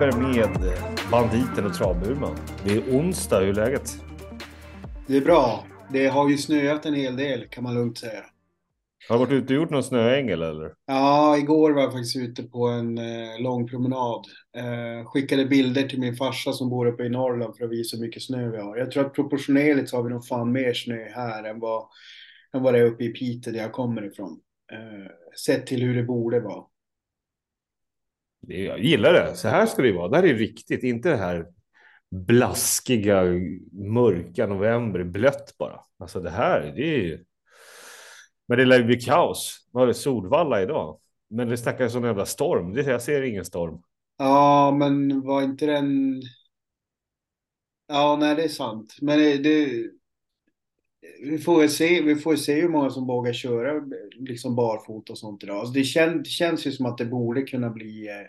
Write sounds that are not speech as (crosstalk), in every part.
Travfeber med banditen och travburman. Det är onsdag, hur är läget? Det är bra. Det har ju snöat en hel del kan man lugnt säga. Har du varit ute och gjort någon snöängel eller? Ja, igår var jag faktiskt ute på en eh, lång promenad. Eh, skickade bilder till min farsa som bor uppe i Norrland för att visa hur mycket snö vi har. Jag tror att proportionerligt så har vi nog fan mer snö här än vad, än vad det är uppe i Piteå där jag kommer ifrån. Eh, sett till hur det borde vara. Jag gillar det. Så här ska det vara. Det här är riktigt, inte det här blaskiga, mörka november, blött bara. Alltså det här, det är ju... Men det lär ju bli kaos. Var det Solvalla idag? Men det snackas om en jävla storm. Det, jag ser ingen storm. Ja, men var inte den... Ja, nej, det är sant. Men det... Vi får se, vi får se hur många som vågar köra liksom barfota och sånt idag. Alltså det, kän, det känns ju som att det borde kunna bli eh,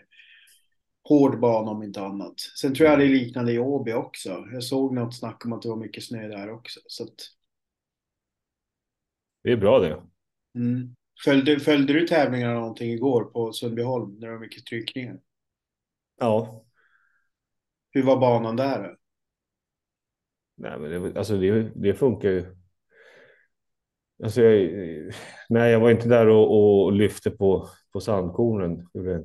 hård bana om inte annat. Sen tror jag det är liknande i Åby också. Jag såg något snack om att det var mycket snö där också. Så att... Det är bra det. Mm. Följde, följde du tävlingarna någonting igår på Sundbyholm när det var mycket strykningar? Ja. Hur var banan där? Då? Nej, men det, alltså det, det funkar ju. Alltså jag, nej, jag var inte där och, och lyfte på, på sandkornen. (laughs)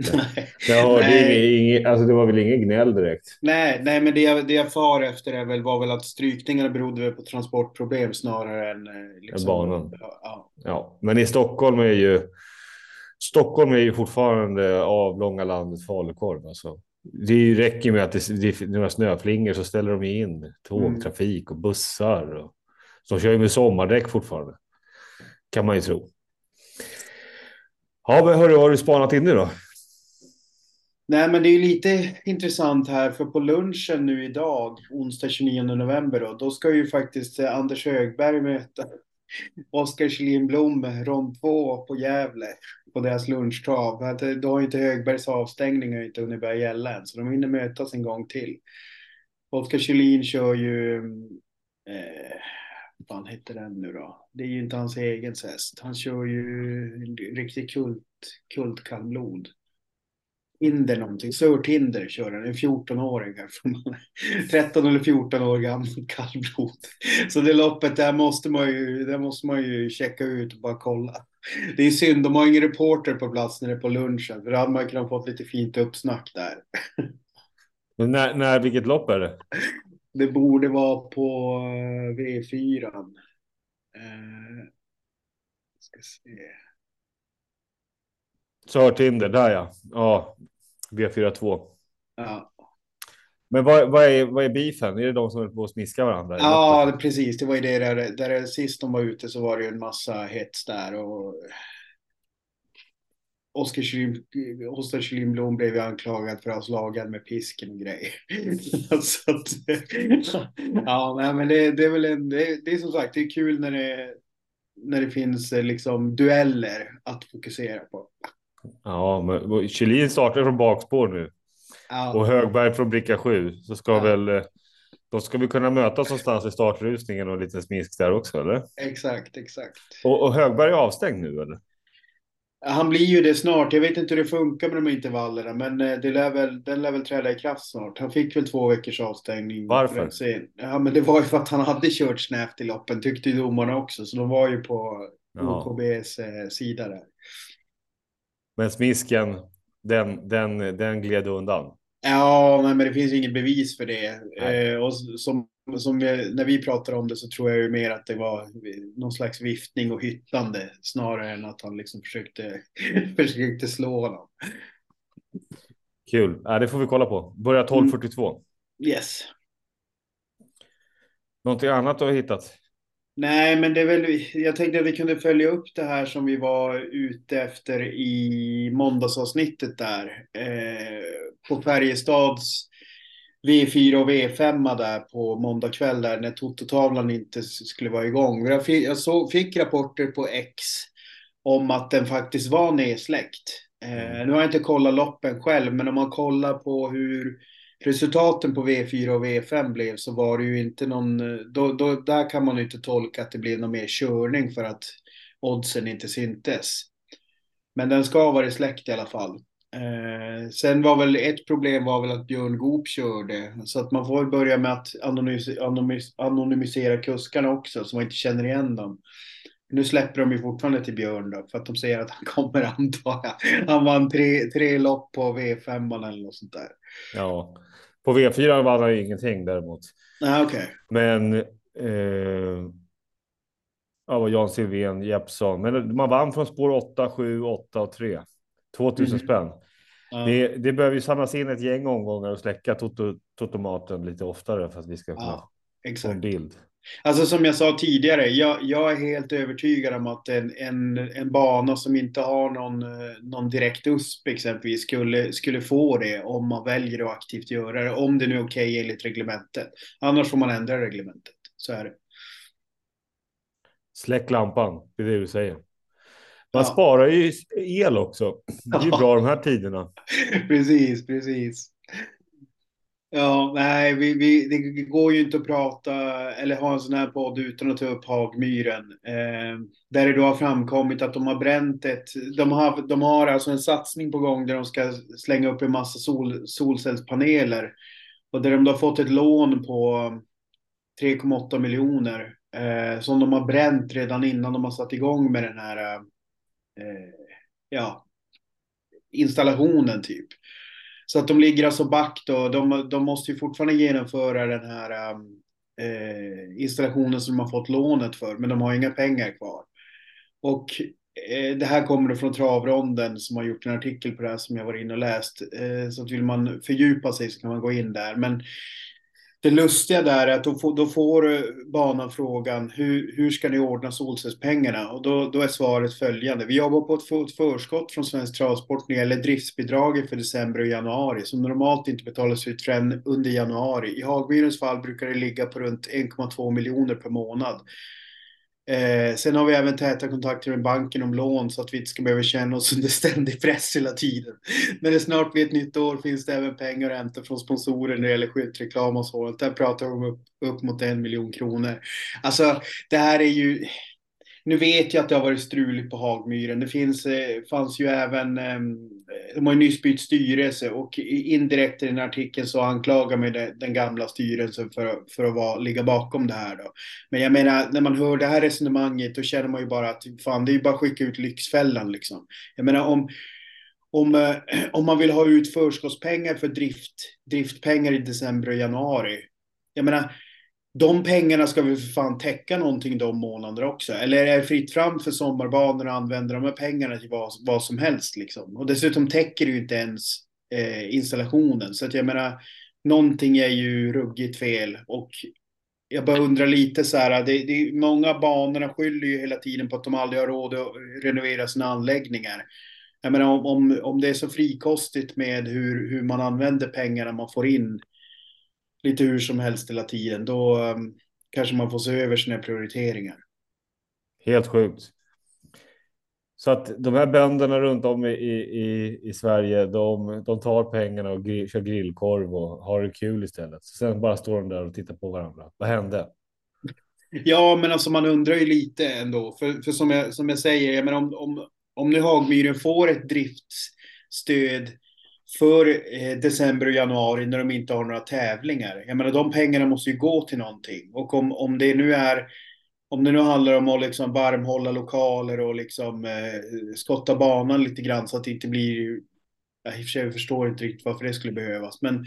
Jag hörde alltså det var väl ingen gnäll direkt. Nej, nej men det jag, det jag far efter är väl, var väl att strykningarna berodde på transportproblem snarare än eh, liksom, banan. Ja. ja, men i Stockholm är ju Stockholm är ju fortfarande avlånga landet falukorv. Alltså. Det räcker med att det, det några snöflingor så ställer de in tågtrafik och bussar. Och, de kör ju med sommardäck fortfarande. Kan man ju tro. Ja, men hörru, har du spanat in nu då? Nej, men det är lite intressant här, för på lunchen nu idag, onsdag 29 november, då, då ska ju faktiskt eh, Anders Högberg möta Oskar Kjellin Blom, rond två på Gävle, på deras lunchtrav. Eh, då har inte Högbergs avstängning inte hunnit börja gälla än, så de hinner mötas en gång till. Oskar Kjellin kör ju eh, fan heter den nu då? Det är ju inte hans egen häst. Han kör ju riktigt kult, kultkallblod. Inder någonting, Sir Tinder kör han, en 14-åring 13 (laughs) eller 14 år gammal kallblod. Så det loppet där måste man ju, där måste man ju checka ut och bara kolla. Det är synd, de har ingen reporter på plats när det är på lunchen, för då hade man kunnat fått lite fint uppsnack där. Men när, när, vilket lopp är det? Det borde vara på eh, V4. Eh, ska se. Sörtinder, där ja. Ja, V42. Ja. Men vad, vad, är, vad är beefen? Är det de som är på att smiska varandra? Ja, precis. Det var ju det där, där sist de var ute så var det ju en massa hets där och Oskar Kyllinblom blev ju anklagad för att ha slagit med pisken och grejer. (laughs) (laughs) så att, ja, nej, men det, det är väl en, det, det, är som sagt, det är kul när det, när det finns eh, liksom dueller att fokusera på. Ja, men Kjellin startar från bakspår nu. Ja. Och Högberg från bricka 7. Så ska ja. väl eh, då ska vi kunna mötas någonstans i startrusningen och en liten smisk där också, eller? Exakt, exakt. Och, och Högberg är avstängd nu, eller? Han blir ju det snart. Jag vet inte hur det funkar med de intervallerna, men eh, det lär väl, den lär väl träda i kraft snart. Han fick väl två veckors avstängning. Varför? Ja, men det var ju för att han hade kört snävt i loppen, tyckte ju domarna också. Så de var ju på OKBs eh, sida där. Men smisken, den, den, den gled undan? Ja, men det finns inget bevis för det. Eh, och som som vi, när vi pratar om det så tror jag ju mer att det var någon slags viftning och hyttande snarare än att han liksom försökte, (laughs) försökte slå honom. Kul, ja, det får vi kolla på. Börjar 12.42. Mm. Yes. Någonting annat du har hittat? Nej, men det är väl, jag tänkte att vi kunde följa upp det här som vi var ute efter i måndagsavsnittet där. Eh, på Färjestads V4 och V5 där på måndag kväll där när tototavlan inte skulle vara igång. Jag fick, jag såg, fick rapporter på X om att den faktiskt var nedsläckt. Eh, mm. nu har jag inte kollat loppen själv, men om man kollar på hur resultaten på V4 och V5 blev så var det ju inte någon, då, då, där kan man ju inte tolka att det blev någon mer körning för att oddsen inte syntes. Men den ska ha varit släckt i alla fall. Eh, sen var väl ett problem var väl att Björn Goop körde. Så att man får väl börja med att anonymis anonymis anonymisera kuskarna också så man inte känner igen dem. Nu släpper de ju fortfarande till Björn då, för att de säger att han kommer (laughs) antar jag. Han vann tre, tre lopp på V5 eller något sånt där. Ja, på V4 vann han ju ingenting däremot. Ah, okay. Men eh, ja, var Jan Silvén, Jeppsson. Men man vann från spår 8, 7, 8 och 3. 2000 mm. spänn. Ja. Det, det behöver ju samlas in ett gäng omgångar och släcka totomaten lite oftare för att vi ska kunna ja, en bild. Alltså som jag sa tidigare, jag, jag, är helt övertygad om att en, en, en bana som inte har någon, någon direkt USP exempelvis skulle, skulle få det om man väljer att aktivt göra det. Om det nu är okej okay enligt reglementet. Annars får man ändra reglementet. Så är det. Släck lampan, det är det du säger. Man ja. sparar ju el också. Det är ju bra de här tiderna. (laughs) precis, precis. Ja, nej, vi, vi, det går ju inte att prata eller ha en sån här podd utan att ta upp Hagmyren. Eh, där det då har framkommit att de har bränt ett, de har, de har alltså en satsning på gång där de ska slänga upp en massa sol, solcellspaneler. Och där de då har fått ett lån på 3,8 miljoner eh, som de har bränt redan innan de har satt igång med den här eh, ja, installationen typ. Så att de ligger alltså back då. De, de måste ju fortfarande genomföra den här um, eh, installationen som de har fått lånet för, men de har inga pengar kvar. Och eh, det här kommer då från Travronden som har gjort en artikel på det här som jag var inne och läst. Eh, så att vill man fördjupa sig så kan man gå in där. Men det lustiga där är att då får, då får banan frågan hur, hur ska ni ordna solcellspengarna? Och då, då är svaret följande. Vi jobbar på ett förskott från Svensk Travsport när det gäller driftsbidraget för december och januari som normalt inte betalas ut förrän under januari. I Hagbyrens fall brukar det ligga på runt 1,2 miljoner per månad. Eh, sen har vi även täta kontakter med banken om lån så att vi inte ska behöva känna oss under ständig press hela tiden. När det snart blir ett nytt år finns det även pengar att hämta från sponsorer när det gäller skyltreklam och sånt. Där pratar vi om upp, upp mot en miljon kronor. Alltså, det här är ju nu vet jag att det har varit struligt på Hagmyren. Det finns, eh, fanns ju även, ehm, eh, de har ju nyss bytt styrelse och indirekt i den artikeln så anklagar man den gamla styrelsen för, för att vara, ligga bakom det här. Då. Men jag menar, när man hör det här resonemanget då känner man ju bara att fan, det är ju bara att skicka ut Lyxfällan liksom. Jag menar om, om, eh, (clears throat) om man vill ha ut förskottspengar för drift, driftpengar i december och januari. Jag menar, de pengarna ska vi för fan täcka någonting de månaderna också. Eller är det fritt fram för sommarbanor att använda de här pengarna till vad, vad som helst liksom. Och dessutom täcker det ju inte ens eh, installationen. Så att jag menar, någonting är ju ruggigt fel. Och jag bara undrar lite så här, det, det, många banorna skyller ju hela tiden på att de aldrig har råd att renovera sina anläggningar. Jag menar om, om, om det är så frikostigt med hur, hur man använder pengarna man får in lite hur som helst hela tiden, då um, kanske man får se över sina prioriteringar. Helt sjukt. Så att de här bönderna runt om i, i, i Sverige, de, de tar pengarna och grill, kör grillkorv och har det kul istället. Sen bara står de där och tittar på varandra. Vad hände? Ja, men alltså man undrar ju lite ändå. För, för som, jag, som jag säger, jag menar, om, om, om nu Hagmyren får ett driftsstöd för eh, december och januari när de inte har några tävlingar. Jag menar de pengarna måste ju gå till någonting. Och om, om det nu är om det nu handlar om att liksom varmhålla lokaler och liksom eh, skotta banan lite grann så att det inte blir... Jag, i och för sig förstår inte riktigt varför det skulle behövas. Men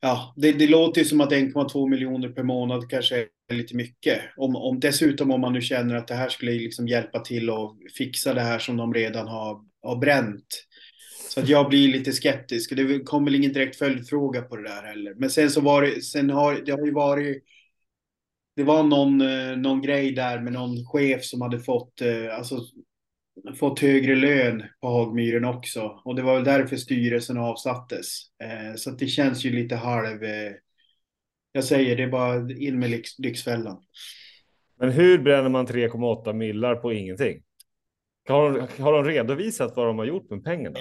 ja, det, det låter ju som att 1,2 miljoner per månad kanske är lite mycket. Om, om, dessutom om man nu känner att det här skulle liksom hjälpa till att fixa det här som de redan har, har bränt. Så att jag blir lite skeptisk. Det kom väl ingen direkt följdfråga på det där heller. Men sen så var det, sen har det har ju varit det var någon, eh, någon grej där med någon chef som hade fått, eh, alltså, fått högre lön på Hagmyren också. Och det var väl därför styrelsen avsattes. Eh, så det känns ju lite halv... Jag säger det är bara in med lyx, Lyxfällan. Men hur bränner man 3,8 millar på ingenting? Har de, har de redovisat vad de har gjort med pengarna?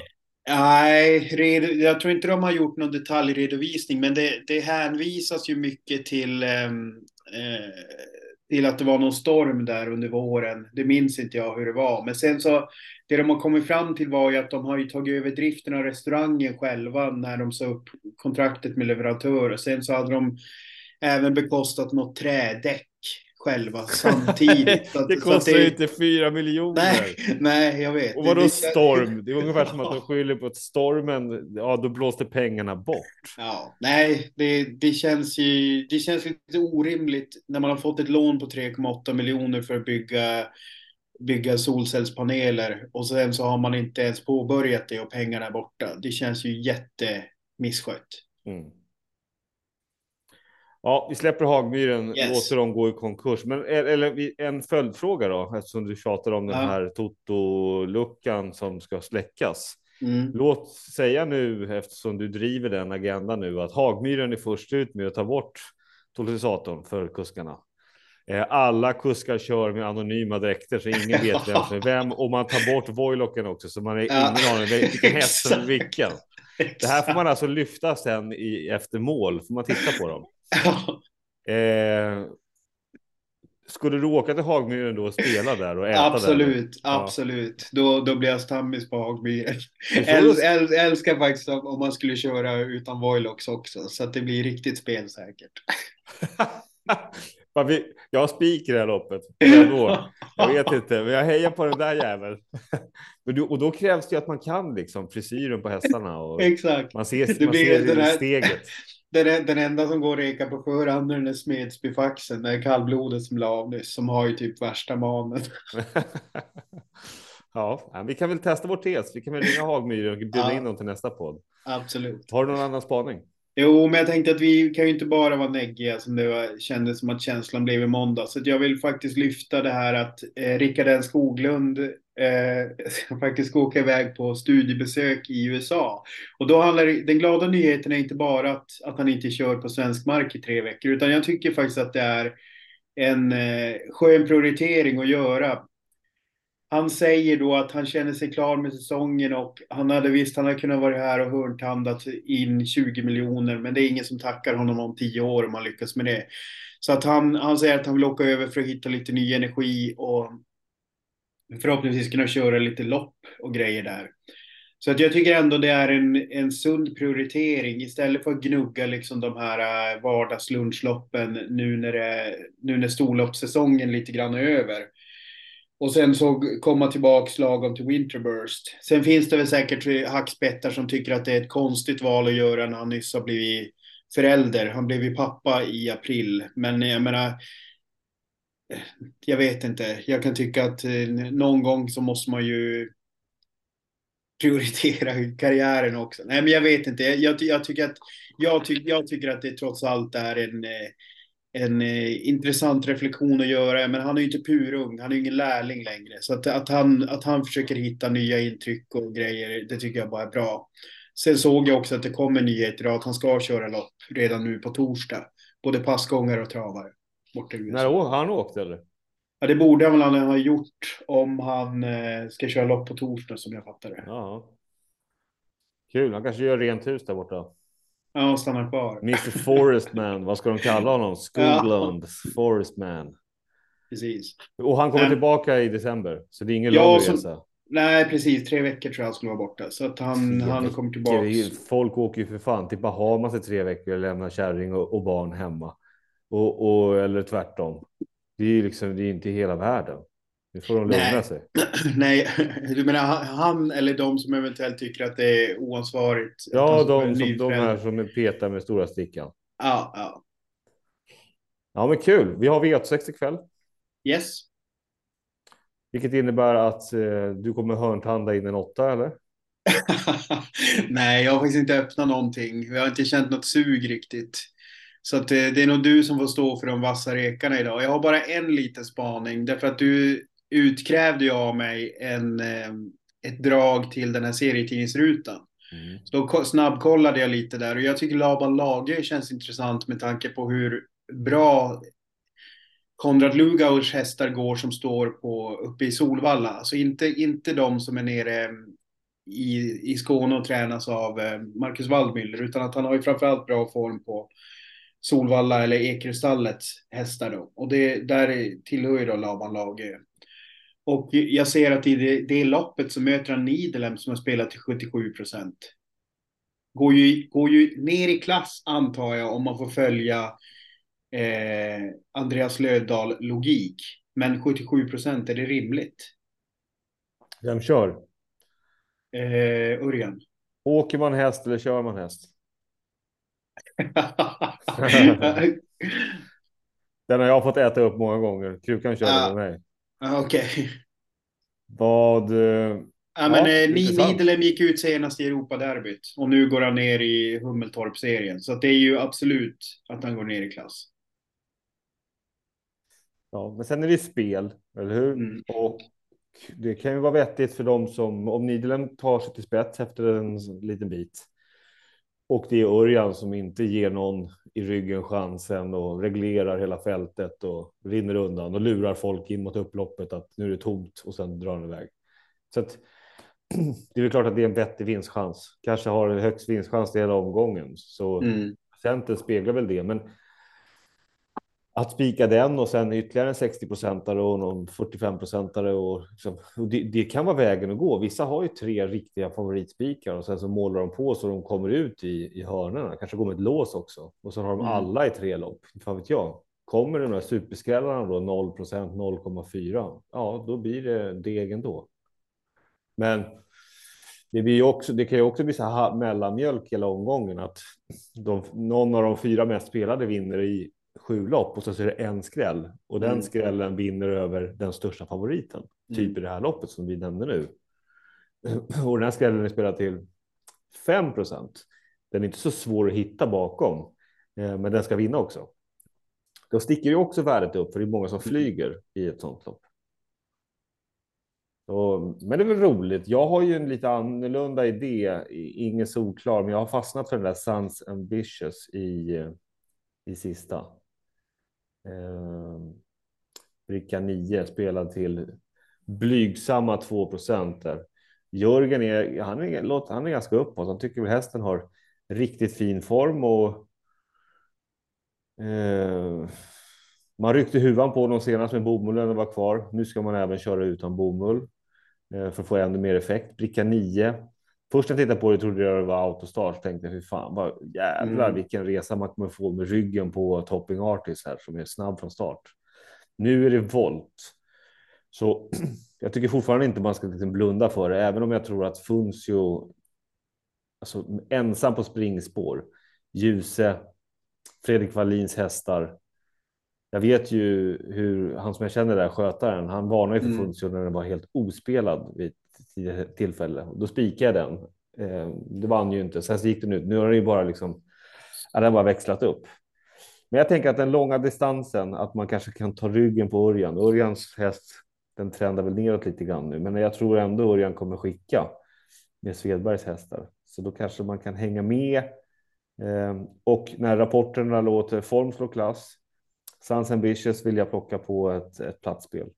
Nej, jag tror inte de har gjort någon detaljredovisning, men det, det hänvisas ju mycket till, ehm, eh, till att det var någon storm där under våren. Det minns inte jag hur det var. Men sen så, det de har kommit fram till var ju att de har ju tagit över driften av restaurangen själva när de sa upp kontraktet med leverantör. Och sen så hade de även bekostat något trädäck själva samtidigt. Så (laughs) det kostar ju det... inte fyra miljoner. Nej, nej, jag vet. Och vadå det, storm? Det är ungefär som att de skyller på att stormen, ja då blåste pengarna bort. Ja, nej, det, det känns ju, det känns lite orimligt när man har fått ett lån på 3,8 miljoner för att bygga bygga solcellspaneler och sen så har man inte ens påbörjat det och pengarna är borta. Det känns ju jättemisskött. Mm. Ja, vi släpper Hagmyren, yes. låter dem gå i konkurs. Men eller en följdfråga då, eftersom du tjatar om den här Toto-luckan som ska släckas. Mm. Låt säga nu, eftersom du driver den agendan nu, att Hagmyren är först ut med att ta bort totalisatorn för kuskarna. Eh, alla kuskar kör med anonyma dräkter så ingen vet vem som är (laughs) vem och man tar bort Voilocken också så man har ingen aning vilken häst som är (laughs) vilken. Det här får man alltså lyfta sen i, efter mål, får man titta på dem. Eh, skulle du åka till Hagmyren då och spela där och äta absolut, där? Absolut, ja. Då, då blir jag stammis på Hagmyren. Äl, äl, älskar faktiskt om man skulle köra utan Voilox också, så att det blir riktigt spelsäkert. (laughs) jag har spik i det här loppet. (laughs) Jag, vet inte, men jag hejar på den där jäveln. (laughs) och då krävs det att man kan liksom frisyren på hästarna och Exakt. man ser, man ser steget den, den enda som går att reka på förhand är Smedsbyfaxen, det är kallblodet som la av nyss, som har ju typ värsta manen. (laughs) ja, vi kan väl testa vår tes. Vi kan väl ringa Hagmyr och bjuda ja, in dem till nästa podd. Absolut. Har du någon annan spaning? Jo, men jag tänkte att vi kan ju inte bara vara neggiga som det var, kändes som att känslan blev i måndag. Så jag vill faktiskt lyfta det här att eh, Rickard Skoglund eh, (laughs) faktiskt ska åka iväg på studiebesök i USA. Och då handlar den glada nyheten är inte bara att, att han inte kör på svensk mark i tre veckor, utan jag tycker faktiskt att det är en eh, skön prioritering att göra han säger då att han känner sig klar med säsongen och han hade visst, han hade kunnat vara här och hörntandat in 20 miljoner, men det är ingen som tackar honom om 10 år om han lyckas med det. Så att han, han säger att han vill åka över för att hitta lite ny energi och förhoppningsvis kunna köra lite lopp och grejer där. Så att jag tycker ändå det är en, en sund prioritering istället för att gnugga liksom de här eh, vardagslunchloppen nu när, det, nu när storloppssäsongen lite grann är över. Och sen så komma tillbaks lagom till Winterburst. Sen finns det väl säkert hackspettar som tycker att det är ett konstigt val att göra när han nyss har blivit förälder. Han blev ju pappa i april. Men jag menar, jag vet inte. Jag kan tycka att eh, någon gång så måste man ju prioritera (laughs) karriären också. Nej, men jag vet inte. Jag, jag tycker, att, jag, ty, jag tycker att det trots allt är en eh, en eh, intressant reflektion att göra. Men han är ju inte purung, han är ju ingen lärling längre. Så att, att, han, att han försöker hitta nya intryck och grejer, det tycker jag bara är bra. Sen såg jag också att det kommer nyheter att han ska köra lopp redan nu på torsdag. Både passgångare och travare. När har han åkt eller? Ja, det borde han väl ha gjort om han eh, ska köra lopp på torsdag som jag fattar det. Ja. Kul, han kanske gör rent hus där borta. Ja, stannar kvar. Mr Forestman, vad ska de kalla honom? (laughs) Skoglund, ja. Forestman. Precis. Och han kommer Men... tillbaka i december, så det är ingen ja, lång resa. Nej, precis. Tre veckor tror jag han skulle vara borta. Så att han, han kommer tillbaka. Folk åker ju för fan till Bahamas i tre veckor och lämnar kärring och, och barn hemma. Och, och, eller tvärtom. Det är ju liksom, det är inte hela världen. Nu får de lugna Nej. sig. (clears throat) Nej, du menar han eller de som eventuellt tycker att det är oansvarigt? Ja, de, som, de här som petar med stora stickan. Ja, ja. Ja, men kul. Vi har V86 ikväll. Yes. Vilket innebär att eh, du kommer hörntanda in en åtta, eller? (laughs) Nej, jag har faktiskt inte öppnat någonting. Jag har inte känt något sug riktigt. Så att det, det är nog du som får stå för de vassa rekarna idag. Jag har bara en liten spaning därför att du utkrävde jag av mig en, eh, ett drag till den här serietidningsrutan. Mm. Så då snabbkollade jag lite där och jag tycker Laban Lager känns intressant med tanke på hur bra Konrad Lugauers hästar går som står på, uppe i Solvalla. Alltså inte, inte de som är nere i, i Skåne och tränas av eh, Marcus Waldmüller utan att han har ju framförallt bra form på Solvalla eller Ekerstallets hästar då. Och det, där tillhör ju då Laban Lager. Och jag ser att i det, det loppet så möter han Nidelem som har spelat till 77 procent. Går ju, går ju ner i klass antar jag om man får följa eh, Andreas Lövdahl logik. Men 77 procent, är det rimligt? Vem kör? Eh, Örjan. Åker man häst eller kör man häst? (laughs) Den har jag fått äta upp många gånger. Krukan kör Ja. med mig. Okej. Vad... eh, Ja, men Ja, eh. Nidelem gick ut senast i Europaderbyt och nu går han ner i Hummeltorp-serien. Så det är ju absolut att han går ner i klass. Ja, men sen är det spel, eller hur? Mm. Och det kan ju vara vettigt för dem som, om Nidelem tar sig till spets efter en liten bit. Och det är Örjan som inte ger någon i ryggen chansen och reglerar hela fältet och rinner undan och lurar folk in mot upploppet att nu är det tomt och sen drar han iväg. Så att (clears throat) det är väl klart att det är en vettig vinstchans. Kanske har en högst vinstchans i hela omgången. Så Mm. procenten speglar väl det, men att spika den och sen ytterligare en 60 procentare och någon 45 procentare och, liksom, och det, det kan vara vägen att gå. Vissa har ju tre riktiga favoritspikar och sen så målar de på så de kommer ut i, i hörnorna. Kanske går med ett lås också och så har de Mm. alla i tre lopp. Fan vet jag. Kommer det några superskrällarna då 0 procent 0,4? Ja, då blir det degen då. Men det, blir också, det kan ju också bli så här mellanmjölk hela omgången att de, någon av de fyra mest spelade vinner i sju lopp och så är det en skräll och den Mm. skrällen vinner över den största favoriten. Typ Mm. i det här loppet som vi nämnde nu. (clears throat) Och den här skrällen är spelad till 5 procent. Den är inte så svår att hitta bakom, eh, men den ska vinna också. Då sticker ju också värdet upp för det är många som flyger i ett sånt lopp. Men det är väl roligt. Jag har ju en lite annorlunda idé, ingen solklar, men jag har fastnat för den där Sons Ambitious i, eh, i sista. Eh, bricka 9 spelad till blygsamma 2 procent där. Jörgen är, han är, han är ganska uppåt. Han tycker väl hästen har riktigt fin form och eh, man ryckte huvan på honom senast med bomullen var kvar. Nu ska man även köra utan bomull eh, för att få ännu mer effekt. Bricka 9. Först när jag tittade på det trodde jag det var autostart. Tänkte fy fan vad jävlar Mm. vilken resa man kommer få med ryggen på Topping Artist här som är snabb från start. Nu är det volt. Så (clears throat) jag tycker fortfarande inte man ska liksom blunda för det, även om jag tror att Funzio alltså, ensam på springspår, Ljuse, Fredrik Wallins hästar. Jag vet ju hur han som jag känner där, skötaren, han varnade ju för Mm. Funzio när den var helt ospelad vid tillfälle. Då spikade jag den. Eh, det vann ju inte. Sen så gick den ut. Nu har den ju bara liksom, ja, den bara växlat upp. Men jag tänker att den långa distansen, att man kanske kan ta ryggen på Örjan. Örjans häst, den trendar väl neråt lite grann nu, men jag tror ändå Örjan kommer skicka med Svedbergs hästar. Så då kanske man kan hänga med. Ehm, och när rapporterna låter form slå klass, Sans Ambitious vill jag plocka på ett, ett platsspel.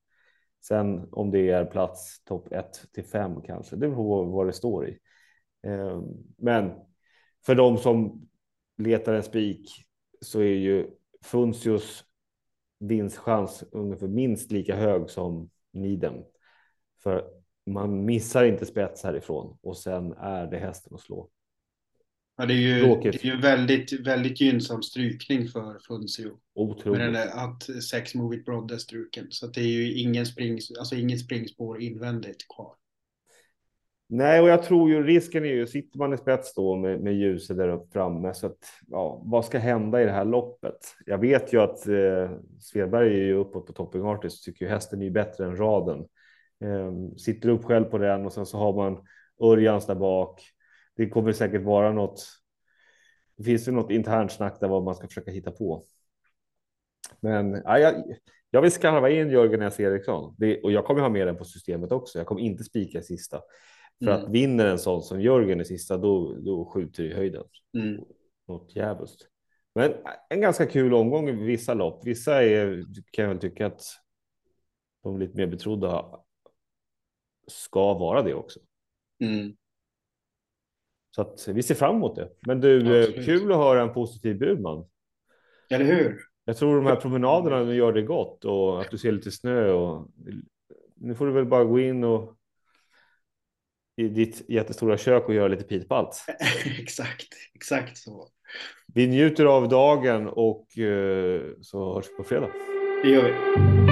Sen om det är plats topp 1 till 5 kanske, det beror på vad det står i. Ehm, men för de som letar en spik så är ju Funcios vinstchans ungefär minst lika hög som Niden. För man missar inte spets härifrån och sen är det hästen att slå. Ja, det är ju, det är ju väldigt, väldigt gynnsam strykning för Funzio. Med Otroligt. den där att sex Movie Broad är struken. Så att det är ju ingen spring, alltså inget springspår invändigt kvar. Nej, och jag tror ju risken är ju sitter man i spets då med, med ljuset där uppe framme så att ja, vad ska hända i det här loppet? Jag vet ju att eh, Svedberg är ju uppåt på Topping Artist tycker ju hästen är ju bättre än raden. Eh, sitter upp själv på den och sen så har man Örjans där bak. Det kommer säkert vara något. Det finns ju något internt snack där vad man ska försöka hitta på. Men ja, jag, jag vill skarva in Jörgen S. Eriksson det, och jag kommer ha med den på systemet också. Jag kommer inte spika i sista. För Mm. att vinner en sån som Jörgen i sista, då, då skjuter i höjden. Mm. Något djävulskt. Men en ganska kul omgång i vissa lopp. Vissa är, kan jag väl tycka att de lite mer betrodda ska vara det också. Mm. Så att vi ser fram emot det. Men du, eh, Absolut. kul att höra en positiv Burman. Eller hur? Jag tror de här promenaderna gör det gott och att du ser lite snö och nu får du väl bara gå in och i ditt jättestora kök och göra lite pitpalt. (laughs) exakt, exakt så. Vi njuter av dagen och eh, så hörs vi på fredag. Det gör vi.